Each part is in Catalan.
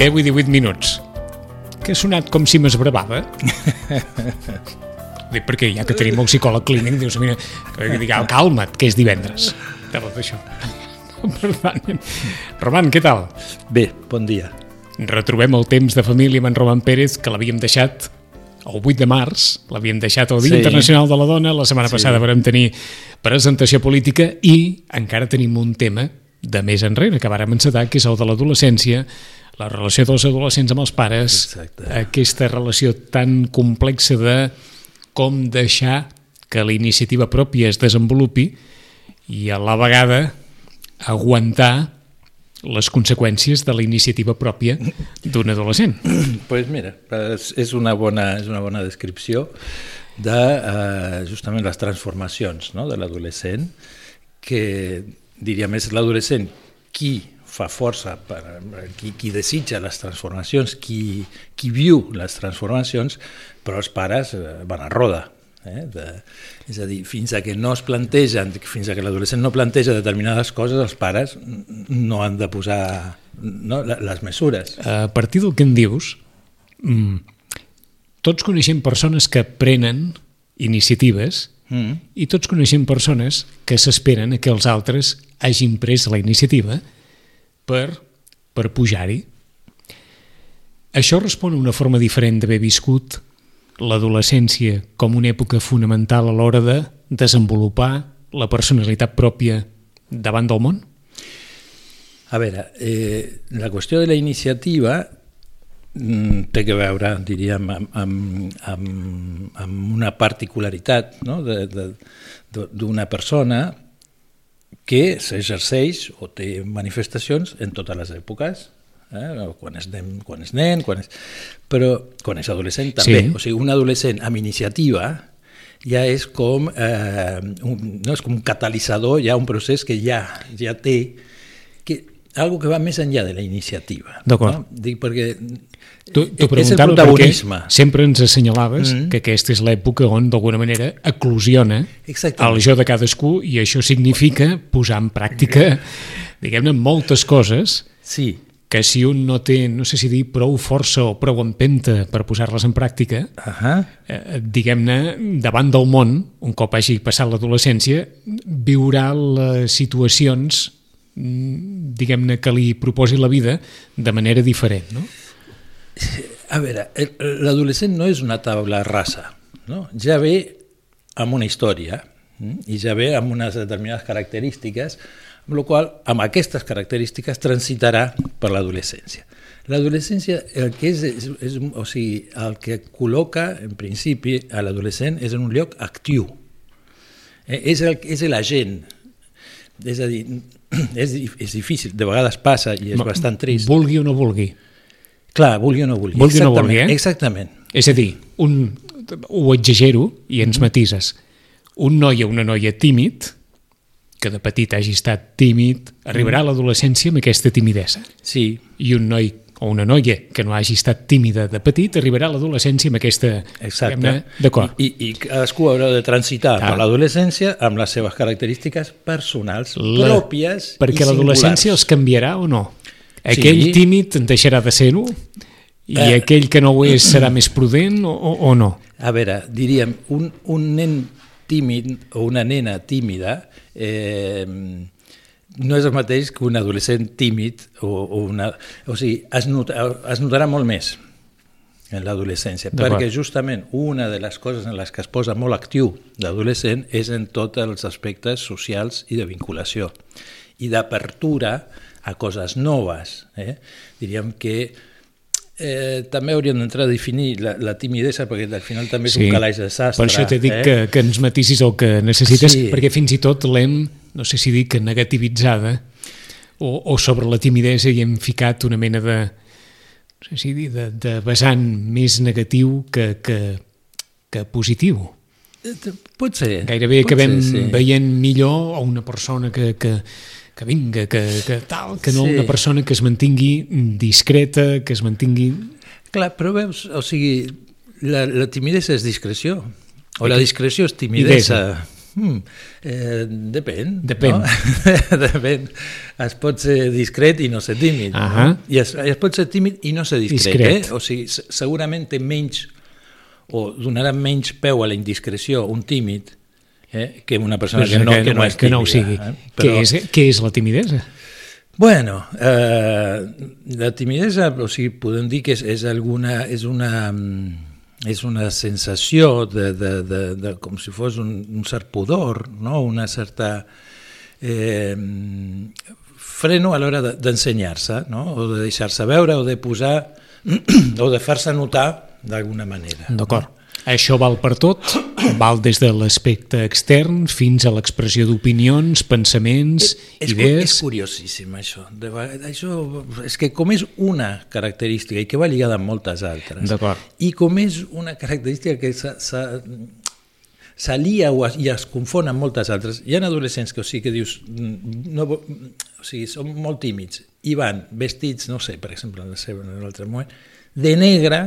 Deu i 18 minuts. Que ha sonat com si m'esbravava. Dic, perquè ja que tenim el psicòleg clínic, dius, mira, que dic, "Ah, calma't, que és divendres. De tot això. Per tant, Roman, què tal? Bé, bon dia. Retrobem el temps de família amb en Roman Pérez, que l'havíem deixat el 8 de març, l'havíem deixat el Dia Sí. Internacional de la Dona, la setmana Sí. passada vam tenir presentació política i encara tenim un tema de més enrere, que vàrem encetar, que és el de l'adolescència, la relació dels adolescents amb els pares, Exacte. aquesta relació tan complexa de com deixar que la iniciativa pròpia es desenvolupi i a la vegada aguantar les conseqüències de la iniciativa pròpia d'un adolescent. pues mira, és, una bona, és una bona descripció de eh, justament les transformacions no? de l'adolescent, que diria més l'adolescent qui fa força, per, qui, qui desitja les transformacions, qui, qui viu les transformacions, però els pares eh, van a roda. Eh? De, és a dir, fins a que no es plantegen, fins a que l'adolescent no planteja determinades coses, els pares no han de posar no, les mesures. A partir del que em dius, mm, tots coneixem persones que prenen iniciatives Mm. i tots coneixem persones que s'esperen que els altres hagin pres la iniciativa per, per pujar-hi. Això respon a una forma diferent d'haver viscut l'adolescència com una època fonamental a l'hora de desenvolupar la personalitat pròpia davant del món? A veure, eh, la qüestió de la iniciativa mm, té que veure, diríem, amb, amb, amb, una particularitat no? d'una persona que s'exerceix o té manifestacions en totes les èpoques, eh? quan, és nen, quan és nen, quan és... però quan és adolescent també. Sí. O sigui, un adolescent amb iniciativa ja és com, eh, un, no, és com un catalitzador, ja un procés que ja, ja té que, algo que va més enllà de la iniciativa. D'acord. No? Dic perquè T'ho és t'ho el protagonisme. perquè sempre ens assenyalaves Mm. que aquesta és l'època on d'alguna manera eclosiona Exactament. el jo de cadascú i això significa posar en pràctica diguem-ne moltes coses Sí, que si un no té, no sé si dir prou força o prou empenta per posar-les en pràctica, Ahà. eh, diguem-ne, davant del món, un cop hagi passat l'adolescència, viurà les situacions diguem-ne que li proposi la vida de manera diferent, no? A veure, l'adolescent no és una taula rasa, no? ja ve amb una història mm? i ja ve amb unes determinades característiques, amb la qual amb aquestes característiques transitarà per l'adolescència. L'adolescència, el que és, és, és, o sigui, el que col·loca, en principi, a l'adolescent és en un lloc actiu. Eh, és, el, és l'agent. És a dir, és, és difícil, de vegades passa i és Ma- bastant trist. Vulgui o no vulgui. Clar, vulgui o no vulgui. Vulgui o no vulgui, eh? Exactament. És a dir, un, ho exagero i ens matises. Un noi o una noia tímid, que de petit hagi estat tímid, arribarà a l'adolescència amb aquesta timidesa. Sí, I un noi o una noia que no hagi estat tímida de petit arribarà a l'adolescència amb aquesta... exacte. D'acord. I, I cadascú haurà de transitar Ah. per l'adolescència amb les seves característiques personals La- pròpies Perquè l'adolescència els canviarà o no? Aquell Sí. tímid deixarà de ser-ho i Eh. aquell que no ho és serà més prudent o, o, o no? A veure, diríem, un, un nen tímid o una nena tímida eh, no és el mateix que un adolescent tímid o, o una... O sigui, es, not, es notarà molt més en l'adolescència, perquè justament una de les coses en les que es posa molt actiu l'adolescent és en tots els aspectes socials i de vinculació i d'apertura a coses noves. Eh? Diríem que eh, també hauríem d'entrar a definir la, la timidesa, perquè al final també és sí, un calaix de sastre. Per això t'he dit eh? que, que ens maticis el que necessites, sí. perquè fins i tot l'hem, no sé si dir que negativitzada, o, o sobre la timidesa hi hem ficat una mena de, no sé si dir, de, de vessant més negatiu que, que, que positiu. Eh, pot ser. Gairebé pot acabem ser, sí. veient millor a una persona que, que, que vinga, que, que tal, que no sí. una persona que es mantingui discreta, que es mantingui... Clar, però veus, o sigui, la, la timidesa és discreció, o la discreció és timidesa. Hmm, eh, depèn. Depèn. No? depèn. Es pot ser discret i no ser tímid. Uh -huh. no? I es, es pot ser tímid i no ser discret. discret. Eh? O sigui, segurament té menys o donarà menys peu a la indiscreció un tímid eh, que una persona que no, que, no, és tímida. Que no ho sigui. Eh? Però... Què, és, què és la timidesa? Bueno, eh, la timidesa, o sigui, podem dir que és, és, alguna, és, una, és una sensació de, de, de, de com si fos un, un cert pudor, no? una certa eh, freno a l'hora d'ensenyar-se, no? o de deixar-se veure, o de posar, o de fer-se notar d'alguna manera. D'acord. No? Això val per tot, val des de l'aspecte extern fins a l'expressió d'opinions, pensaments, és, idees... És curiosíssim això. De, això. És que com és una característica i que va lligada amb moltes altres, i com és una característica que s'alia i es confon amb moltes altres, hi ha adolescents que, o sigui, que dius, no, o sigui, són molt tímids i van vestits, no sé, per exemple, en l'altre moment, de negre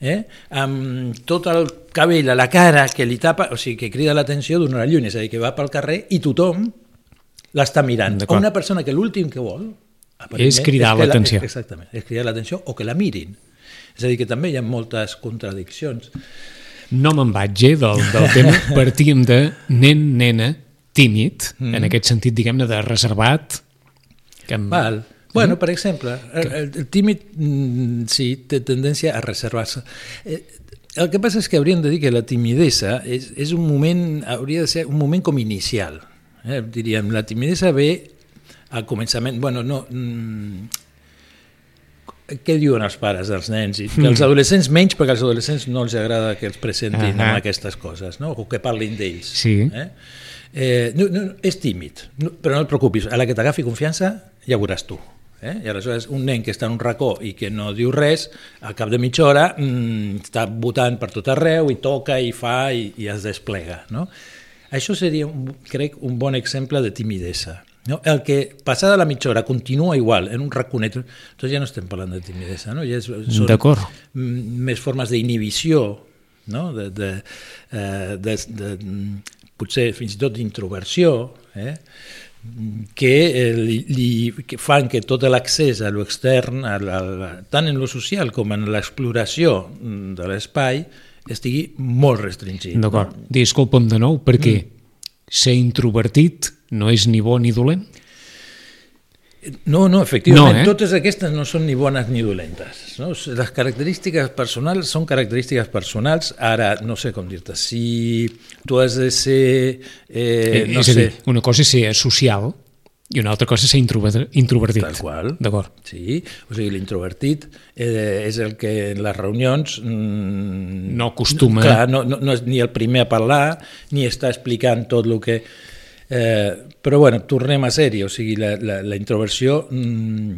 eh? amb tot el cabell a la cara que li tapa, o sigui, que crida l'atenció d'una lluny, és a dir, que va pel carrer i tothom l'està mirant. O una persona que l'últim que vol és cridar l'atenció. La, exactament, és cridar l'atenció o que la mirin. És a dir, que també hi ha moltes contradiccions. No me'n vaig, eh, del, del tema. Partíem de nen, nena, tímid, mm. en aquest sentit, diguem-ne, de reservat. Que amb... Val Bueno, per exemple, el, el tímid mm, sí, té tendència a reservar-se. Eh, el que passa és que hauríem de dir que la timidesa és, és un moment, hauria de ser un moment com inicial. Eh? Diríem, la timidesa ve al començament, bueno, no... Mm, què diuen els pares dels nens? I que els hmm. adolescents menys, perquè als adolescents no els agrada que els presentin uh -huh. amb aquestes coses, no? o que parlin d'ells. Sí. Eh? Eh, no, no, és tímid, no, però no et preocupis, a la que t'agafi confiança ja veuràs tu. Eh? I aleshores un nen que està en un racó i que no diu res, al cap de mitja hora mmm, està votant per tot arreu i toca i fa i, i es desplega. No? Això seria, un, crec, un bon exemple de timidesa. No? El que passada la mitja hora continua igual en un raconet, doncs ja no estem parlant de timidesa, no? ja és, són més formes d'inhibició, no? de, de, eh, de, de, de, potser fins i tot d'introversió, eh? Que, eh, li, que fan que tot l'accés a l'extern, tant en lo social com en l'exploració mm, de l'espai, estigui molt restringit. D'acord. Disculpa'm de nou, perquè mm. ser introvertit no és ni bo ni dolent? No, no, efectivament, no, eh? totes aquestes no són ni bones ni dolentes. No? Les característiques personals són característiques personals. Ara, no sé com dir-te, si tu has de ser... Eh, no és sé... a dir, una cosa és ser social i una altra cosa és ser introvertit. Tal qual. D'acord. Sí, o sigui, l'introvertit eh, és el que en les reunions... Mm, no acostuma... Clar, no, no, no és ni el primer a parlar, ni està explicant tot el que Eh, però bueno, tornem a ser-hi, o sigui, la, la, la introversió mm,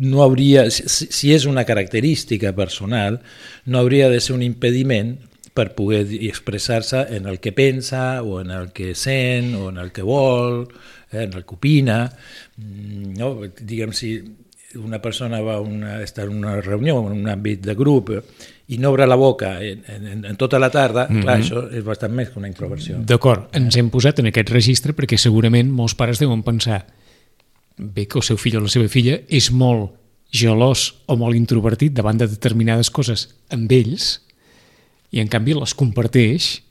no hauria, si, si és una característica personal, no hauria de ser un impediment per poder expressar-se en el que pensa o en el que sent o en el que vol, eh, en el que opina. Mm, no? Diguem, si una persona va a una, estar en una reunió, en un àmbit de grup, i no obre la boca en, en, en tota la tarda, mm -hmm. clar, això és bastant més que una introversió. D'acord, ens hem posat en aquest registre perquè segurament molts pares deuen pensar bé que el seu fill o la seva filla és molt gelós o molt introvertit davant de determinades coses amb ells i en canvi les comparteix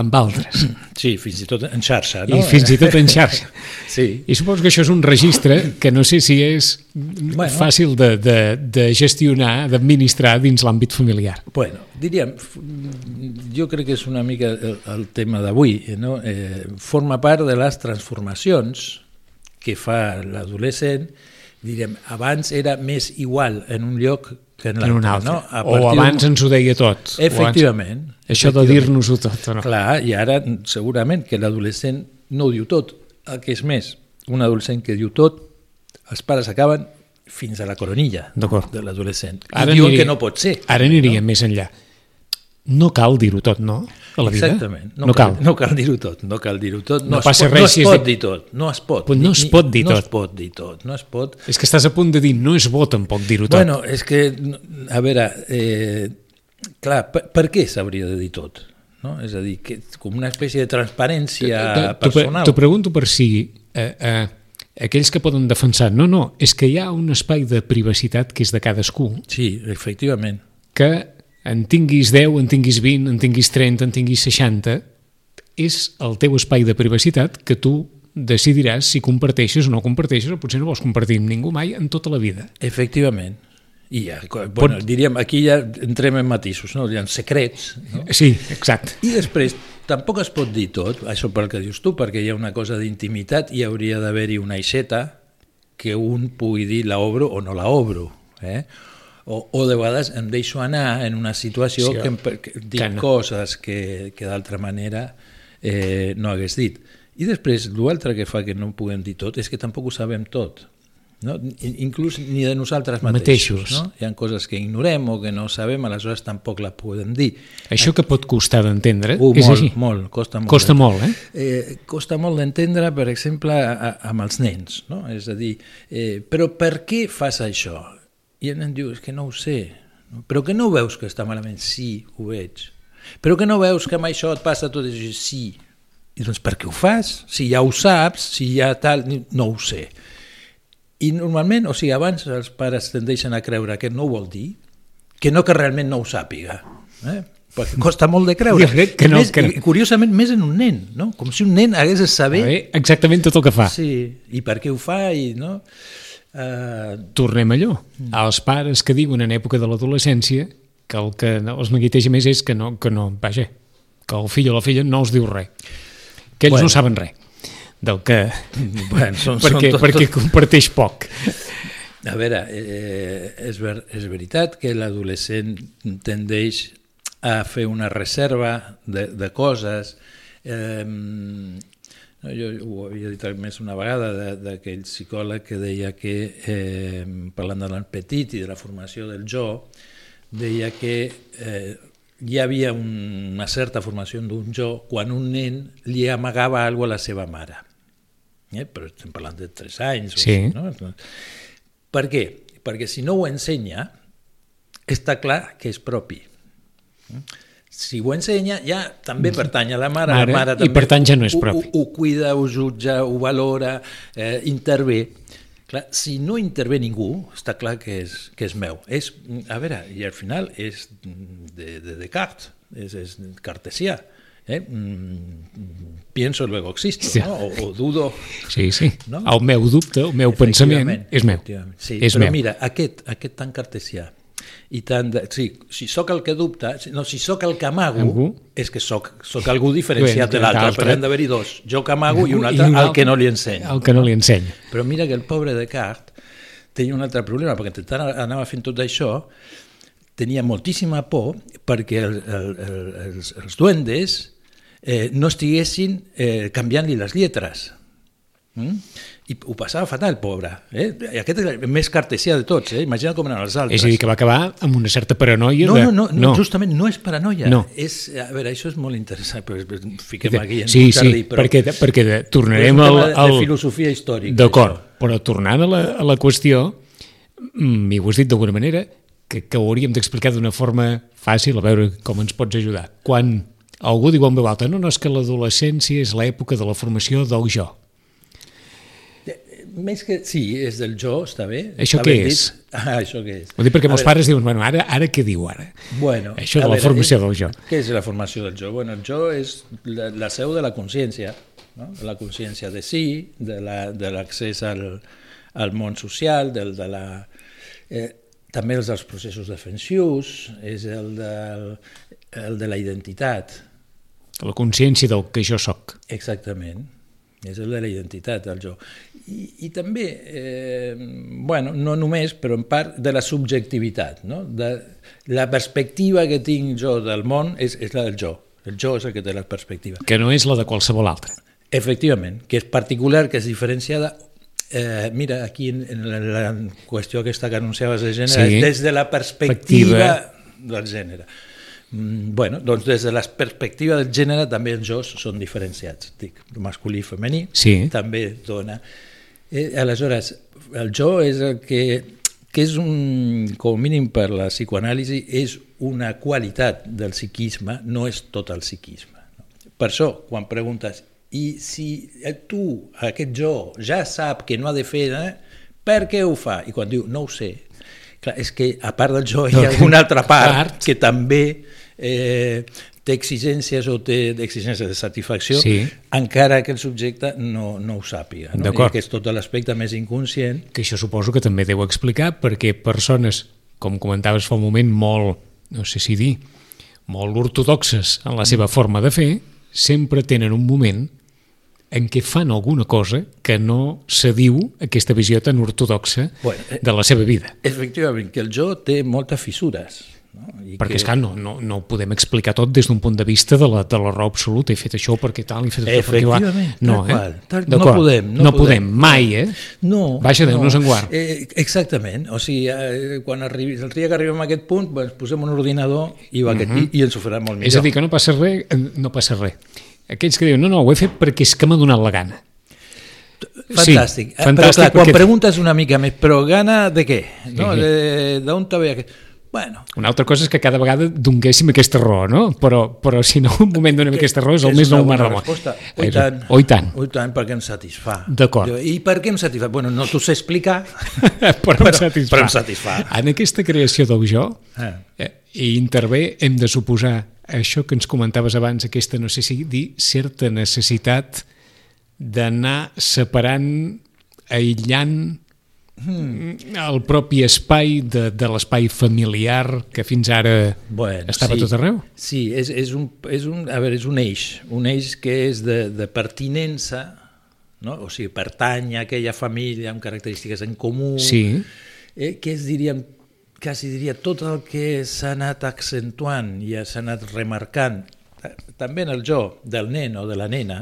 amb altres. Sí, fins i tot en xarxa, No? I fins i tot en xarxa. Sí. I suposo que això és un registre que no sé si és bueno. Fàcil de, de, de gestionar, d'administrar dins l'àmbit familiar. Bueno, diríem, jo crec que és una mica el, el tema d'avui, no? eh, forma part de les transformacions que fa l'adolescent, diríem, abans era més igual en un lloc en En un altre. No? A O abans ens ho deia tot. O abans- Efectivament. Això de efectivament. dir-nos-ho tot, no? Clar, i ara segurament que l'adolescent no ho diu tot. El que és més, un adolescent que diu tot, els pares acaben fins a la coronilla de l'adolescent. I diuen aniria- que no pot ser. Ara aniríem més enllà. No cal dir-ho tot, no? A la vida? Exactament. No, cal. No cal dir-ho tot. No cal dir-ho tot. No es passa pot, res no es pot de- dir tot. No es pot. Però no es pot dir no tot. es pot dir tot. No es pot. És que estàs a punt de dir no és bo tampoc dir-ho tot. Bueno, és que, a veure, eh, clar, per, per què s'hauria de dir tot? No? És a dir, que com una espècie de transparència T'ho pre- personal. T'ho pregunto per si eh, eh, aquells que poden defensar no, no, és que hi ha un espai de privacitat que és de cadascú Sí, efectivament. que en tinguis 10, en tinguis 20, en tinguis 30, en tinguis 60, és el teu espai de privacitat que tu decidiràs si comparteixes o no comparteixes, o potser no vols compartir amb ningú mai en tota la vida. Efectivament. I ja, bueno, diríem, aquí ja entrem en matisos, no? Ha secrets, no? Sí, exacte. I després, tampoc es pot dir tot, això pel que dius tu, perquè hi ha una cosa d'intimitat i hauria d'haver-hi una aixeta que un pugui dir la obro o no la obro. Eh? O, o de vegades em deixo anar en una situació Sí, que, em, que dic que no. coses que, que d'altra manera eh, no hagués dit. I després, l'altre que fa que no ho puguem dir tot és que tampoc ho sabem tot. No? In- Inclús ni de nosaltres mateixos. Mateixos. No? Hi ha coses que ignorem o que no sabem, aleshores tampoc la podem dir. Això que pot costar d'entendre Uh, és molt, així. molt, costa molt. Costa molt, eh? Eh, costa molt d'entendre, per exemple, a, a, amb els nens, no? És a dir, eh, però per què fas això? I el nen diu, és que no ho sé. Però que no veus que està malament? Sí, ho veig. Però que no veus que amb això et passa tot això? Sí. I doncs per què ho fas? Si ja ho saps, si ja tal... No ho sé. I normalment, o sigui, abans els pares tendeixen a creure que no ho vol dir, que no que realment no ho sàpiga. Eh? Perquè costa molt de creure. Que no, més, que no. Curiosament, més en un nen, no? Com si un nen hagués de saber... Exactament tot el que fa. Sí, i per què ho fa, i no... Uh, Tornem allò. Els pares que diuen en època de l'adolescència que el que no- els neguiteja més és que no, que no, vaja, que el fill o la filla no els diu res. Que ells Bueno. no saben res del que... bueno, són, perquè, són tot, perquè comparteix poc. A veure, eh, és, ver, és veritat que l'adolescent tendeix a fer una reserva de, de coses. Eh, jo ho havia dit més una vegada de- d'aquell psicòleg que deia que, eh, parlant de l'any petit i de la formació del jo, deia que eh, hi havia un, una certa formació d'un jo quan un nen li amagava alguna a la seva mare. Eh? Però estem parlant de 3 anys. o Sí. així, No? Per què? Perquè si no ho ensenya, està clar que és propi. Si ho ensenya, ja també pertany a la mare, Mare, la mare i també per tant ja no és ho- propi. Ho, ho cuida, ho jutja, ho valora, eh, intervé. Clar, si no intervé ningú, està clar que és, que és meu. És, a veure, i al final és de, de Descartes, és, és cartesià. Eh? Mm, Pienso, luego existo, Sí. no? o, o dudo, Sí, sí. No? El meu dubte, el meu pensament és meu. Sí, és però meu. mira, aquest, aquest tan cartesià i tan de, sí, si sóc el que dubta, no, si sóc el que amago, Algú? és que sóc, sóc algú diferenciat Bé, de l'altre, perquè han d'haver-hi dos, jo que amago i un I altre un al altre- que no li ensenyo. El que no li ensenya. Però mira que el pobre Descartes tenia un altre problema, perquè intentant anava fent tot això, tenia moltíssima por perquè el, el, el, els, els duendes eh, no estiguessin eh, canviant-li les lletres. Mm? I ho passava fatal, pobre. Eh? I aquest és el més cartesià de tots, eh? imagina com eren els altres. És a dir, que va acabar amb una certa paranoia no, de... no, no, no, justament no és paranoia. No. És, a veure, això és molt interessant, però fiquem aquí en sí, un sí, però, perquè, perquè de, tornarem al... de, al... de filosofia històrica. D'acord, però tornant a la, a la qüestió, mm, i ho has dit d'alguna manera, que, que ho hauríem d'explicar d'una forma fàcil, a veure com ens pots ajudar. Quan algú diu en veu alta, no, no, és que l'adolescència és l'època de la formació del jo. Més que... Sí, és del jo, està bé. Això està què ben és? dit. Ah, això què és? Ho dic perquè A molts veure, pares diuen, bueno, ara, ara què diu ara? Bueno, Això a la veure, formació eh, del jo. Què és la formació del jo? Bueno, el jo és la, la seu de la consciència, no? la consciència de si, de l'accés la, de al, al món social, del, de la, eh, també els dels processos defensius, és el, del, el de la identitat, La consciència del que jo sóc. Exactament, és el de la identitat, el jo. I, i també, eh, bueno, no només, però en part de la subjectivitat, no? de la perspectiva que tinc jo del món és, és la del jo. El jo és el que té la perspectiva. Que no és la de qualsevol altre. Efectivament, que és particular, que és diferenciada Eh, mira, aquí en, en la, la qüestió aquesta que anunciaves de gènere, Sí. és des de la perspectiva, Perspectiva. del gènere. Mm, bueno, doncs des de la perspectiva del gènere també els jos són diferenciats, dic, masculí i femení, Sí. també dona. Eh, aleshores, el jo és el que, que és un, com a mínim per la psicoanàlisi, és una qualitat del psiquisme, no és tot el psiquisme. Per això, quan preguntes, i si eh, tu, aquest jo, ja sap que no ha de fer, eh, per què ho fa? I quan diu, no ho sé, clar, és que a part del jo hi ha una altra Part. que també eh, té exigències o té exigències de satisfacció, Sí. encara que el subjecte no, no ho sàpiga. No? I que és tot l'aspecte més inconscient. Que això suposo que també deu explicar perquè persones, com comentaves fa un moment, molt, no sé si dir, molt ortodoxes en la seva forma de fer, sempre tenen un moment en què fan alguna cosa que no s'adiu a aquesta visió tan ortodoxa Bueno, eh, de la seva vida. Efectivament, que el jo té moltes fissures. No? I Perquè, que... esclar, no, no, no ho podem explicar tot des d'un punt de vista de la, de la raó absoluta. He fet això perquè tal, he fet això perquè... va. No, eh? qual. No podem, no no podem, podem. mai, eh? No, Vaja, Déu no. nos en guard. Eh, exactament, o sigui, eh, quan arribi, el dia que arribem a aquest punt, doncs posem un ordinador i, va aquest, i, i ens ho farà molt millor. És a dir, que no passa res, eh, no passa res. Aquells que diuen, no, no, ho he fet perquè és que m'ha donat la gana. Fantàstic. Sí, Eh, fantàstic però clar, quan perquè- preguntes una mica més, però gana de què? No? Sí. D'on te ve aquest? Bueno, Una altra cosa és que cada vegada donguéssim aquesta raó, no? Però, però si no, un moment donem aquesta raó és el és més normal del món. resposta. Oh, Eh, i tant. Oh, i tant. Oh, i tant, perquè em satisfà. D'acord. I per què em satisfà? Bueno, no t'ho sé explicar. però, Però- em satisfà. però em satisfà. En aquesta creació del jo, Ah. eh, hi intervé, hem de suposar, això que ens comentaves abans, aquesta, no sé si dir, certa necessitat d'anar separant, aïllant. El propi espai de, de l'espai familiar que fins ara Bueno, estava sí. tot arreu? Sí, és, és, un, és, un, a veure, és un eix, un eix que és de, de pertinença, no? o sigui, pertany a aquella família amb característiques en comú, Sí, eh, que és, diríem, quasi diria, tot el que s'ha anat accentuant i s'ha anat remarcant, ta- també en el jo del nen o de la nena,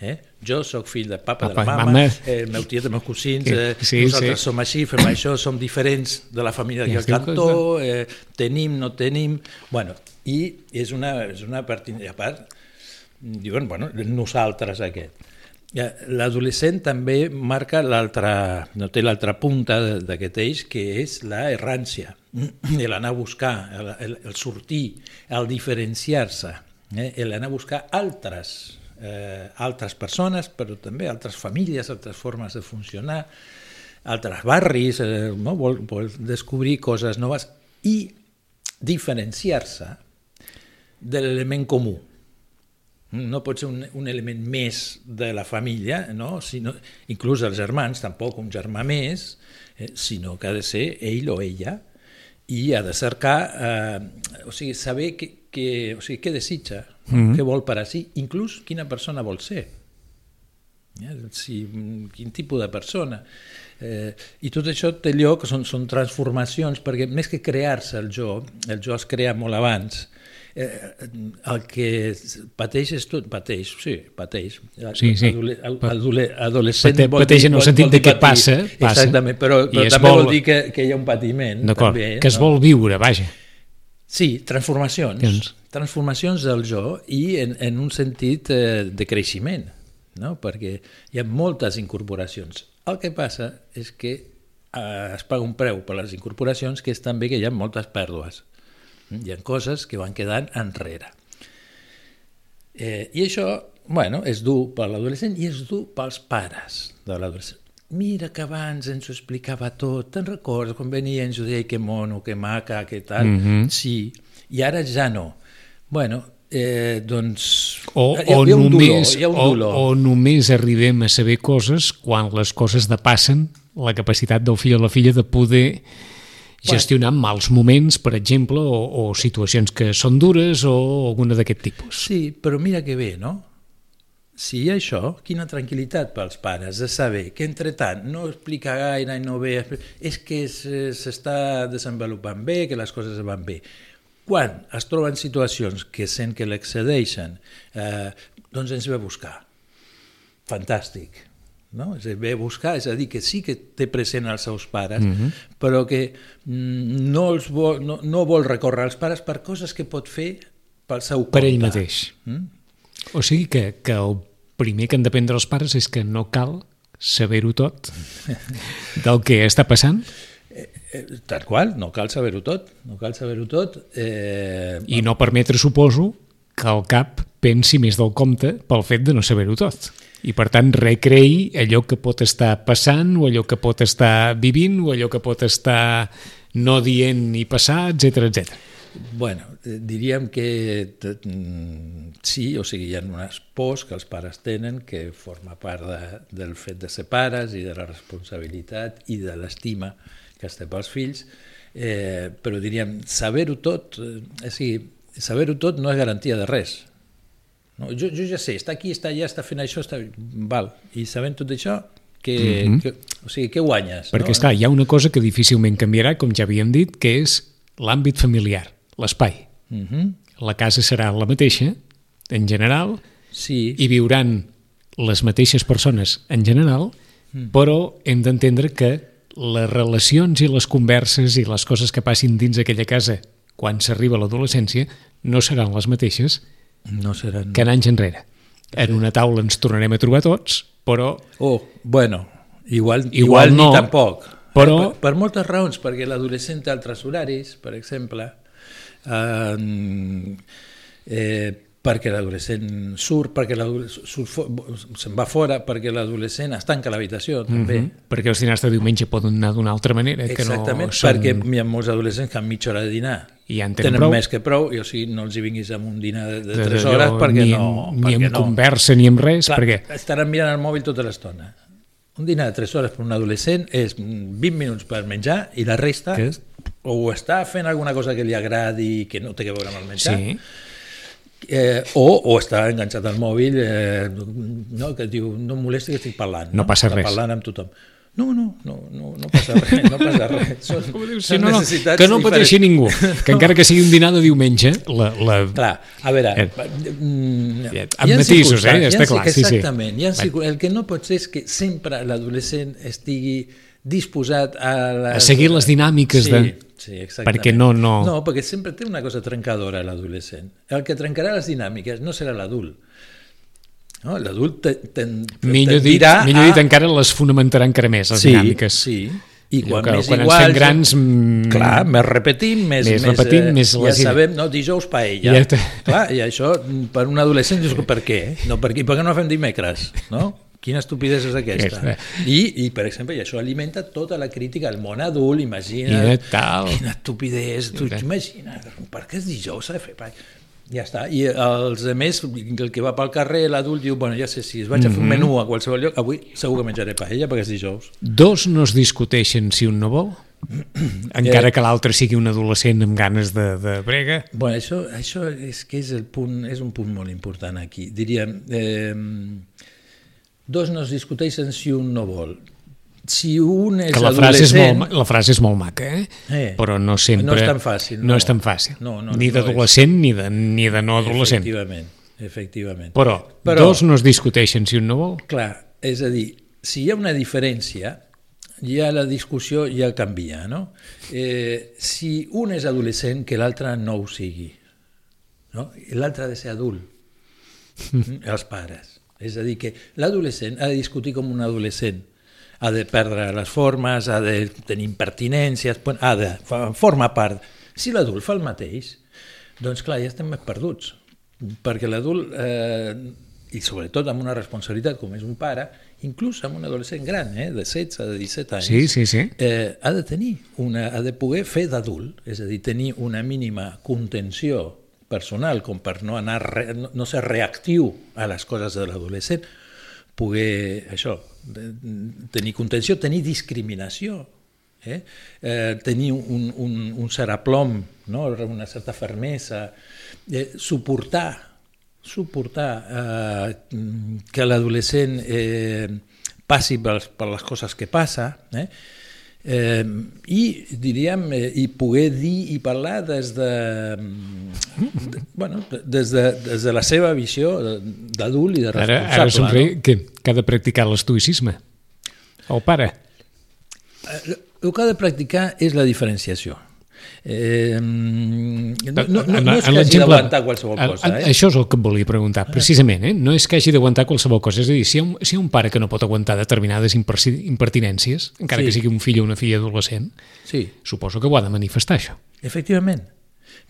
eh? jo sóc fill de papa, Papa, de la mama, mama. eh, el meu tiet, els meus cosins, eh, sí, nosaltres sí. som així, fem això, som diferents de la família d'aquí Ja al cantó, eh, tenim, no tenim... Bueno, i és una, és una part... I a part, diuen, bueno, nosaltres aquest. L'adolescent també marca l'altra, no té l'altra punta de- d'aquest eix, que és la errància, l'anar a buscar, el, el, el sortir, el diferenciar-se, eh? l'anar a buscar altres, eh, altres persones, però també altres famílies, altres formes de funcionar, altres barris, eh, no? vol, vol descobrir coses noves i diferenciar-se de l'element comú. No pot ser un, un element més de la família, no? sinó, inclús els germans, tampoc un germà més, eh, sinó que ha de ser ell o ella i ha de cercar, eh, o sigui, saber que, que, o sigui, què desitja, mm -hmm. què vol per a si, inclús quina persona vol ser. Eh? Si, quin tipus de persona. Eh, I tot això té lloc, són, són transformacions, perquè més que crear-se el jo, el jo es crea molt abans, eh, el que pateix és tot, pateix, sí, pateix. Sí, sí. Adole, adole, adolescent Pate- vol pateix en el vol- sentit vol de que passa, passa. Exactament, però, però també vol- vol dir que, que hi ha un patiment. d'acord, també, que es vol viure, vaja. Sí, transformacions. Doncs. Transformacions del jo i en, en un sentit eh, de creixement, no? perquè hi ha moltes incorporacions. El que passa és que eh, es paga un preu per les incorporacions que és també que hi ha moltes pèrdues. Hi ha coses que van quedant enrere. Eh, I això, bueno, és dur per l'adolescent i és dur pels pares de l'adolescent. Mira que abans ens ho explicava tot, te'n recordes quan venia i ens ho deia que mono, que maca, que tal? Mhm. -hmm. Sí, i ara ja no. Bueno, eh, doncs... O, hi ha, o, hi només, dolor, hi ha un o, dolor. o només arribem a saber coses quan les coses depassen la capacitat del fill o la filla de poder gestionar mals moments, per exemple, o, o situacions que són dures o alguna d'aquest tipus. Sí, però mira que bé, no? Si hi ha això, quina tranquil·litat pels pares de saber que, entre tant, no explica gaire i no ve... És que es- s'està desenvolupant bé, que les coses van bé. Quan es troben situacions que sent que l'excedeixen, eh, doncs ens ve a buscar. Fantàstic. No? És a dir, ve a buscar, és a dir, que sí que té present els seus pares, mm -hmm. però que mm, no, els vol, no, no vol recórrer als pares per coses que pot fer pel seu compte. Per ell mateix. Mm? O sigui que, que el primer que han d'aprendre els pares és que no cal saber-ho tot del que està passant Eh, tal qual, no cal saber-ho tot, no cal saber-ho tot. Eh, i no permetre, suposo, que el cap pensi més del compte pel fet de no saber-ho tot. I, per tant, recreï allò que pot estar passant o allò que pot estar vivint o allò que pot estar no dient ni passar, etc etc. Bueno, eh, diríem que mm, sí, o sigui, hi ha unes pors que els pares tenen que forma part de, del fet de ser pares i de la responsabilitat i de l'estima que es té pels fills, eh, però diríem, saber-ho tot, eh, o sigui, saber-ho tot no és garantia de res. No, jo, jo ja sé, està aquí, està allà, està fent això, està... Val. I sabent tot això, que, mm -hmm. que, o sigui, què guanyes? Perquè, no? esclar, hi ha una cosa que difícilment canviarà, com ja havíem dit, que és l'àmbit familiar, l'espai. Mm -hmm. La casa serà la mateixa, en general, Sí, i viuran les mateixes persones en general, Mm. però hem d'entendre que les relacions i les converses i les coses que passin dins aquella casa quan s'arriba a l'adolescència no seran les mateixes no seran... que en anys enrere. En una taula ens tornarem a trobar tots, però Oh, bueno, igual, Igual igual, no, ni tampoc. però- Per, per moltes raons, perquè l'adolescent té altres horaris, per exemple, eh, eh, perquè l'adolescent surt, perquè se'n va fora, perquè l'adolescent es tanca l'habitació, també. mm -hmm. perquè els dinars de diumenge poden anar d'una altra manera, que Exactament, no són... perquè hi ha molts adolescents que han mitja hora de dinar. I ja en tenen tenen prou. més que prou, i o sigui, no els hi vinguis amb un dinar de, de de- 3 d'allò, hores perquè ni, no... Ni perquè amb no. conversa ni amb res, Clar, perquè... estaran mirant el mòbil tota l'estona. Un dinar de 3 hores per un adolescent és 20 minuts per menjar i la resta Què és? O està fent alguna cosa que li agradi que no té que veure amb el menjar Sí, eh, o, o està enganxat al mòbil eh, no, que diu no em molesti que estic parlant No passa Està res. parlant amb tothom no, no, no, no, no passa res, no passa res. Són, Com dius, són no, no, que no pateixi ningú, que encara que sigui un dinar de diumenge, la, la, Clar, a veure... Eh, mm, amb matisos, eh? circumstàncies- Està clar, sí, sí. Exactament. Ha el que no pot ser és que sempre l'adolescent estigui disposat a... Les... A seguir les dinàmiques sí, de- Sí, exactament. perquè no- no- No, perquè sempre té una cosa trencadora l'adolescent. El que trencarà les dinàmiques no serà l'adult. No? L'adult te, te, millor, dit, tendirà millor a- dit, encara les fonamentarà encara més, les sí, dinàmiques. Sí, i Allò quan que més quan ens iguals... fem grans, mm, Clar, més repetim, més... més repetim, més ja les- sabem, no, dijous paella. Ja te- Clar, i això, per un adolescent, dius, per què? No, per, què? per què no fem dimecres? No? Quina estupidesa és aquesta? Eh, I, I, per exemple, i això alimenta tota la crítica al món adult, imagina... De tal. Quina estupidesa, tu imagina, per què és dijous? S'ha de fer? Ja està. I els altres, el que va pel carrer, l'adult diu, bueno, ja sé, si es vaig a fer Mhm. un menú a qualsevol lloc, avui segur que menjaré paella perquè és dijous. Dos no es discuteixen si un no vol, encara Eh. que l'altre sigui un adolescent amb ganes de, de brega. Bueno, això, això és que és, el punt, és un punt molt important aquí. Diríem, eh, dos no es discuteixen si un no vol. Si un és Que la frase, és molt, la frase és molt maca, eh? Eh. Però no sempre... No és tan fàcil, No, no. és tan fàcil. No, no, ni no d'adolescent ni, de, ni de no adolescent. Efectivament, efectivament. Però, Però- dos no es discuteixen si un no vol. Clar, és a dir, si hi ha una diferència, ja la discussió ja canvia, no? Eh, si un és adolescent, que l'altre no ho sigui. No? L'altre ha de ser adult, els pares. És a dir, que l'adolescent ha de discutir com un adolescent, ha de perdre les formes, ha de tenir impertinències, ha de fa- forma part. Si l'adult fa el mateix, doncs clar, ja estem més perduts, perquè l'adult, eh, i sobretot amb una responsabilitat com és un pare, inclús amb un adolescent gran, eh, de 16, de 17 anys, Sí, sí, sí. eh, ha de tenir una, ha de poder fer d'adult, és a dir, tenir una mínima contenció personal com per no anar re, no, no ser reactiu a les coses de l'adolescent, poder això, tenir contenció, tenir discriminació, eh? Eh, tenir un, un, un cert aplom, no? una certa fermesa, eh, suportar, suportar eh, que l'adolescent eh, passi per, per les coses que passa, eh? Eh, i diríem eh, i poder dir i parlar des de, de bueno, de- des, de, des de la seva visió d'adult i de Ara, responsable. ara somriu que, que ha de practicar l'estoïcisme. El pare. no? El que ha de practicar és la diferenciació. Eh, no, no, no, no és que hagi d'aguantar qualsevol cosa. Eh? Això és el que volia preguntar, precisament. Eh? No és que hagi d'aguantar qualsevol cosa. És a dir, si hi ha un, si hi ha un pare que no pot aguantar determinades impertinències, encara Sí. que sigui un fill o una filla adolescent, Sí, suposo que ho ha de manifestar, això. efectivament.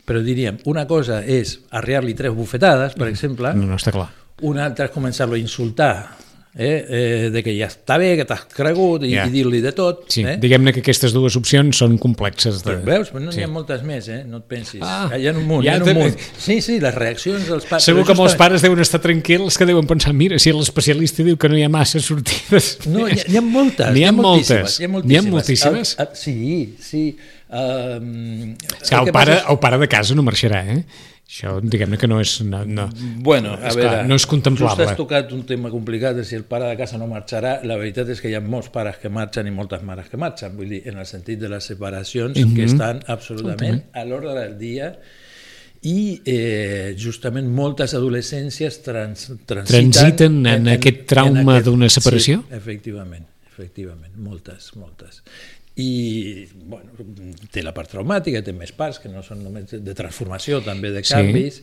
Però diríem, una cosa és arriar-li tres bufetades, per exemple, No, no està clar. una altra és començar-lo a insultar, eh? Eh, de que ja està bé, que t'has cregut, i, Ja. i dir-li de tot. Sí, eh? diguem-ne que aquestes dues opcions són complexes. De... Però veus, però no n'hi Sí. ha moltes més, eh? no et pensis. Ah, hi ha un munt, ja hi ha un també- munt. Sí, sí, les reaccions dels pares. Segur que molts justament- pares deuen estar tranquils, que deuen pensar, mira, si l'especialista diu que no hi ha massa sortides... No, hi ha, hi ha moltes. N'hi ha moltíssimes, moltes. Hi ha N'hi ha moltíssimes. moltíssimes? El, el, sí, sí. Um, És que el, pare, el pare de casa no marxarà, eh? Això, diguem-ne que no és... No, no. Bueno, a És veure, no és contemplable. Just has tocat un tema complicat de si el pare de casa no marxarà. La veritat és que hi ha molts pares que marxen i moltes mares que marxen, vull dir, en el sentit de les separacions Mhm. que estan absolutament a l'ordre del dia i eh, justament moltes adolescències trans, transiten, Transiten en aquest trauma d'una separació? Sí, efectivament, efectivament, moltes, moltes. I bueno, té la part traumàtica, té més parts que no són només de transformació, també de Sí. canvis,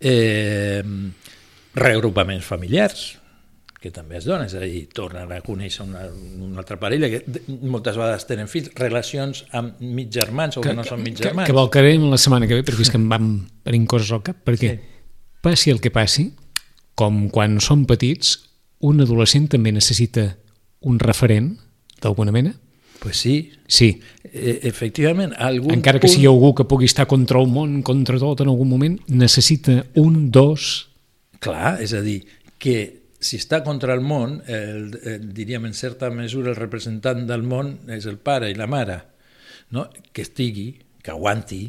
eh, reagrupaments familiars, que també es dona, és a dir, tornen a conèixer una, una altra parella que moltes vegades tenen fills, relacions amb mig germans o que, que no són mig que, germans. que volcarem la setmana que ve, perquè és que em van venint coses al cap, perquè Sí. passi el que passi, com quan som petits, un adolescent també necessita un referent, d'alguna mena? Pues sí, Sí, eh, efectivament, algun encara que punt... sigui algú que pugui estar contra el món, contra tot en algun moment, necessita un, dos... Clar, és a dir, que si està contra el món, el, el, diríem en certa mesura el representant del món és el pare i la mare, no? que estigui, que aguanti,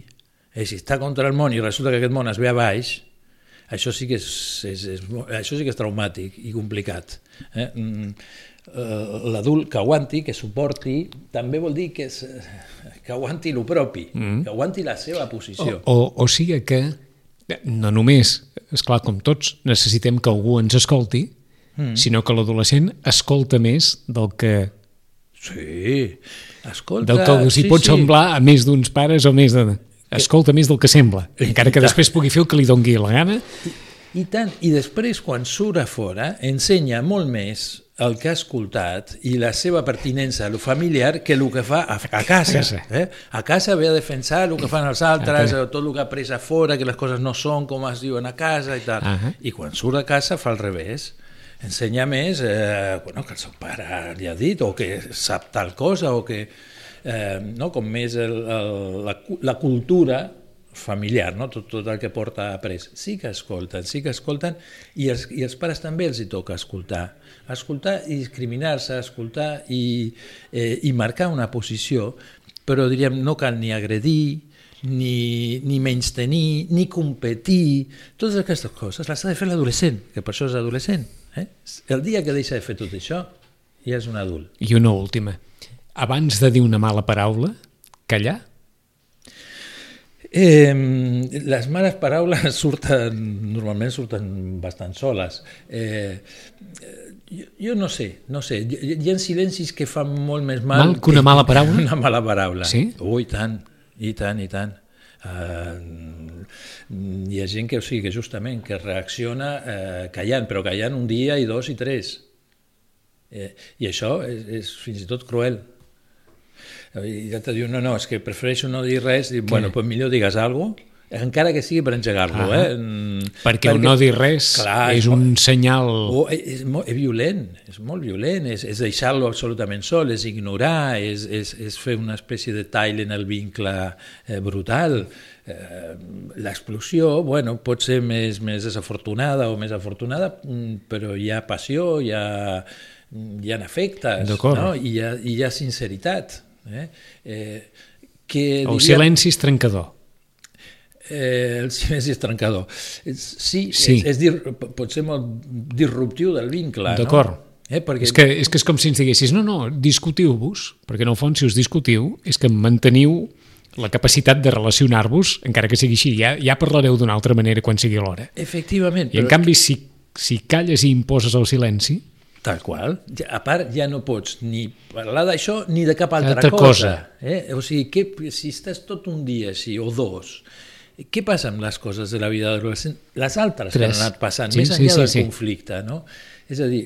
eh, si està contra el món i resulta que aquest món es ve a baix, això sí que és, és, és, això sí que és traumàtic i complicat. Eh? Mm, eh, L'adult que aguanti, que suporti, també vol dir que, és, que aguanti el propi, mm. que aguanti la seva posició. O, o sigui que no només, és clar com tots, necessitem que algú ens escolti, mm. sinó que l'adolescent escolta més del que, Sí, escolta... del que els hi sí, pot sí. semblar a més d'uns pares o més de... Escolta més del que sembla, encara que després pugui fer el que li dongui la gana. I tant, i després quan surt a fora ensenya molt més el que ha escoltat i la seva pertinença a lo familiar que el que fa a, a casa. Eh? A casa ve a defensar el que fan els altres, Ah, tot el que ha après a fora, que les coses no són com es diuen a casa i tal. Ah. I quan surt a casa fa al revés. Ensenya més eh, bueno, que el seu pare li ha dit o que sap tal cosa o que eh, no, com més el, el, la, la cultura familiar, no? tot, tot el que porta après. Sí que escolten, sí que escolten i els, i els pares també els hi toca escoltar. Escoltar i discriminar-se, escoltar i, eh, i marcar una posició, però diríem no cal ni agredir, ni, ni menys tenir, ni competir, totes aquestes coses les ha de fer l'adolescent, que per això és adolescent. Eh? El dia que deixa de fer tot això, ja és un adult. I una última. Abans de dir una mala paraula, callar? Eh, les males paraules surten, normalment surten bastant soles. Eh, jo, jo no sé, no sé. Hi, hi ha silencis que fan molt més mal... Mal que una mala paraula? Una mala paraula. Sí? Ui, tant, i tant, i tant. Uh, hi ha gent que, o sigui, que justament que reacciona uh, callant, però callant un dia i dos i tres. Eh, I això és, és fins i tot cruel. I ja te diu, no, no, és que prefereixo no dir res, i bueno, pues millor digues alguna cosa encara que sigui per engegar-lo. Ah, eh? Mm, Perquè, el no dir res clar, és un senyal... o és, és, molt, és violent, és molt violent, és, és deixar-lo absolutament sol, és ignorar, és, és, és fer una espècie de tall en el vincle eh, brutal. Eh, L'explosió, bueno, pot ser més, més desafortunada o més afortunada, mm, però hi ha passió, hi ha, hi ha afectes, no? I, hi ha, hi ha sinceritat. Eh? Eh, que El diria- silenci és trencador. Eh, el silenci és trencador. Sí, Sí. És, és dir, pot ser molt disruptiu del vincle, D'acord. no? Eh, perquè És que, és que és com si ens diguessis, no, no, discutiu-vos, perquè en el fons si us discutiu és que manteniu la capacitat de relacionar-vos, encara que sigui així, ja, ja parlareu d'una altra manera quan sigui l'hora. Efectivament, I en canvi, si, si calles i imposes el silenci, Tal qual. A part, ja no pots ni parlar d'això ni de cap altra, Altra cosa. Eh? O sigui, que, si estàs tot un dia així, o dos, què passa amb les coses de la vida adolescent? Les altres que han Tres. anat passant, Sí, més sí, enllà sí, del sí. conflicte, no? És a dir,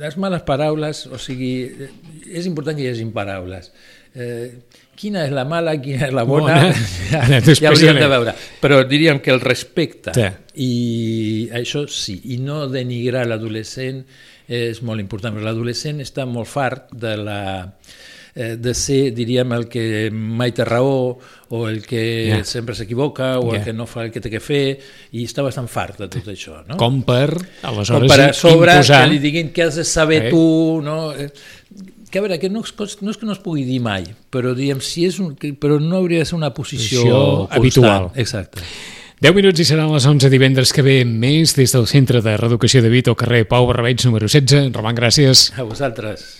les males paraules, o sigui, eh, és important que hi hagin paraules. Eh, quina és la mala, quina és la bona, Bona. ja, ja hauríem de veure. Però diríem que el respecte, Sí. i això sí, i no denigrar l'adolescent és molt important, perquè l'adolescent està molt fart de la eh, de ser, diríem, el que mai té raó o el que Ja. sempre s'equivoca o Ja. el que no fa el que té que fer i està bastant fart de tot això, no? com per, Com aleshores, per a sobre imposar... que li diguin què has de saber Eh? tu, no? Eh, Que a veure, que no, és- no és que no es pugui dir mai, però diguem, si és un, però no hauria de ser una posició Posició habitual. Exacte. 10 minuts i seran les 11 divendres que ve més des del Centre de Reeducació de Vit al carrer Pau Barrabeig número 16. Roman, gràcies. A vosaltres.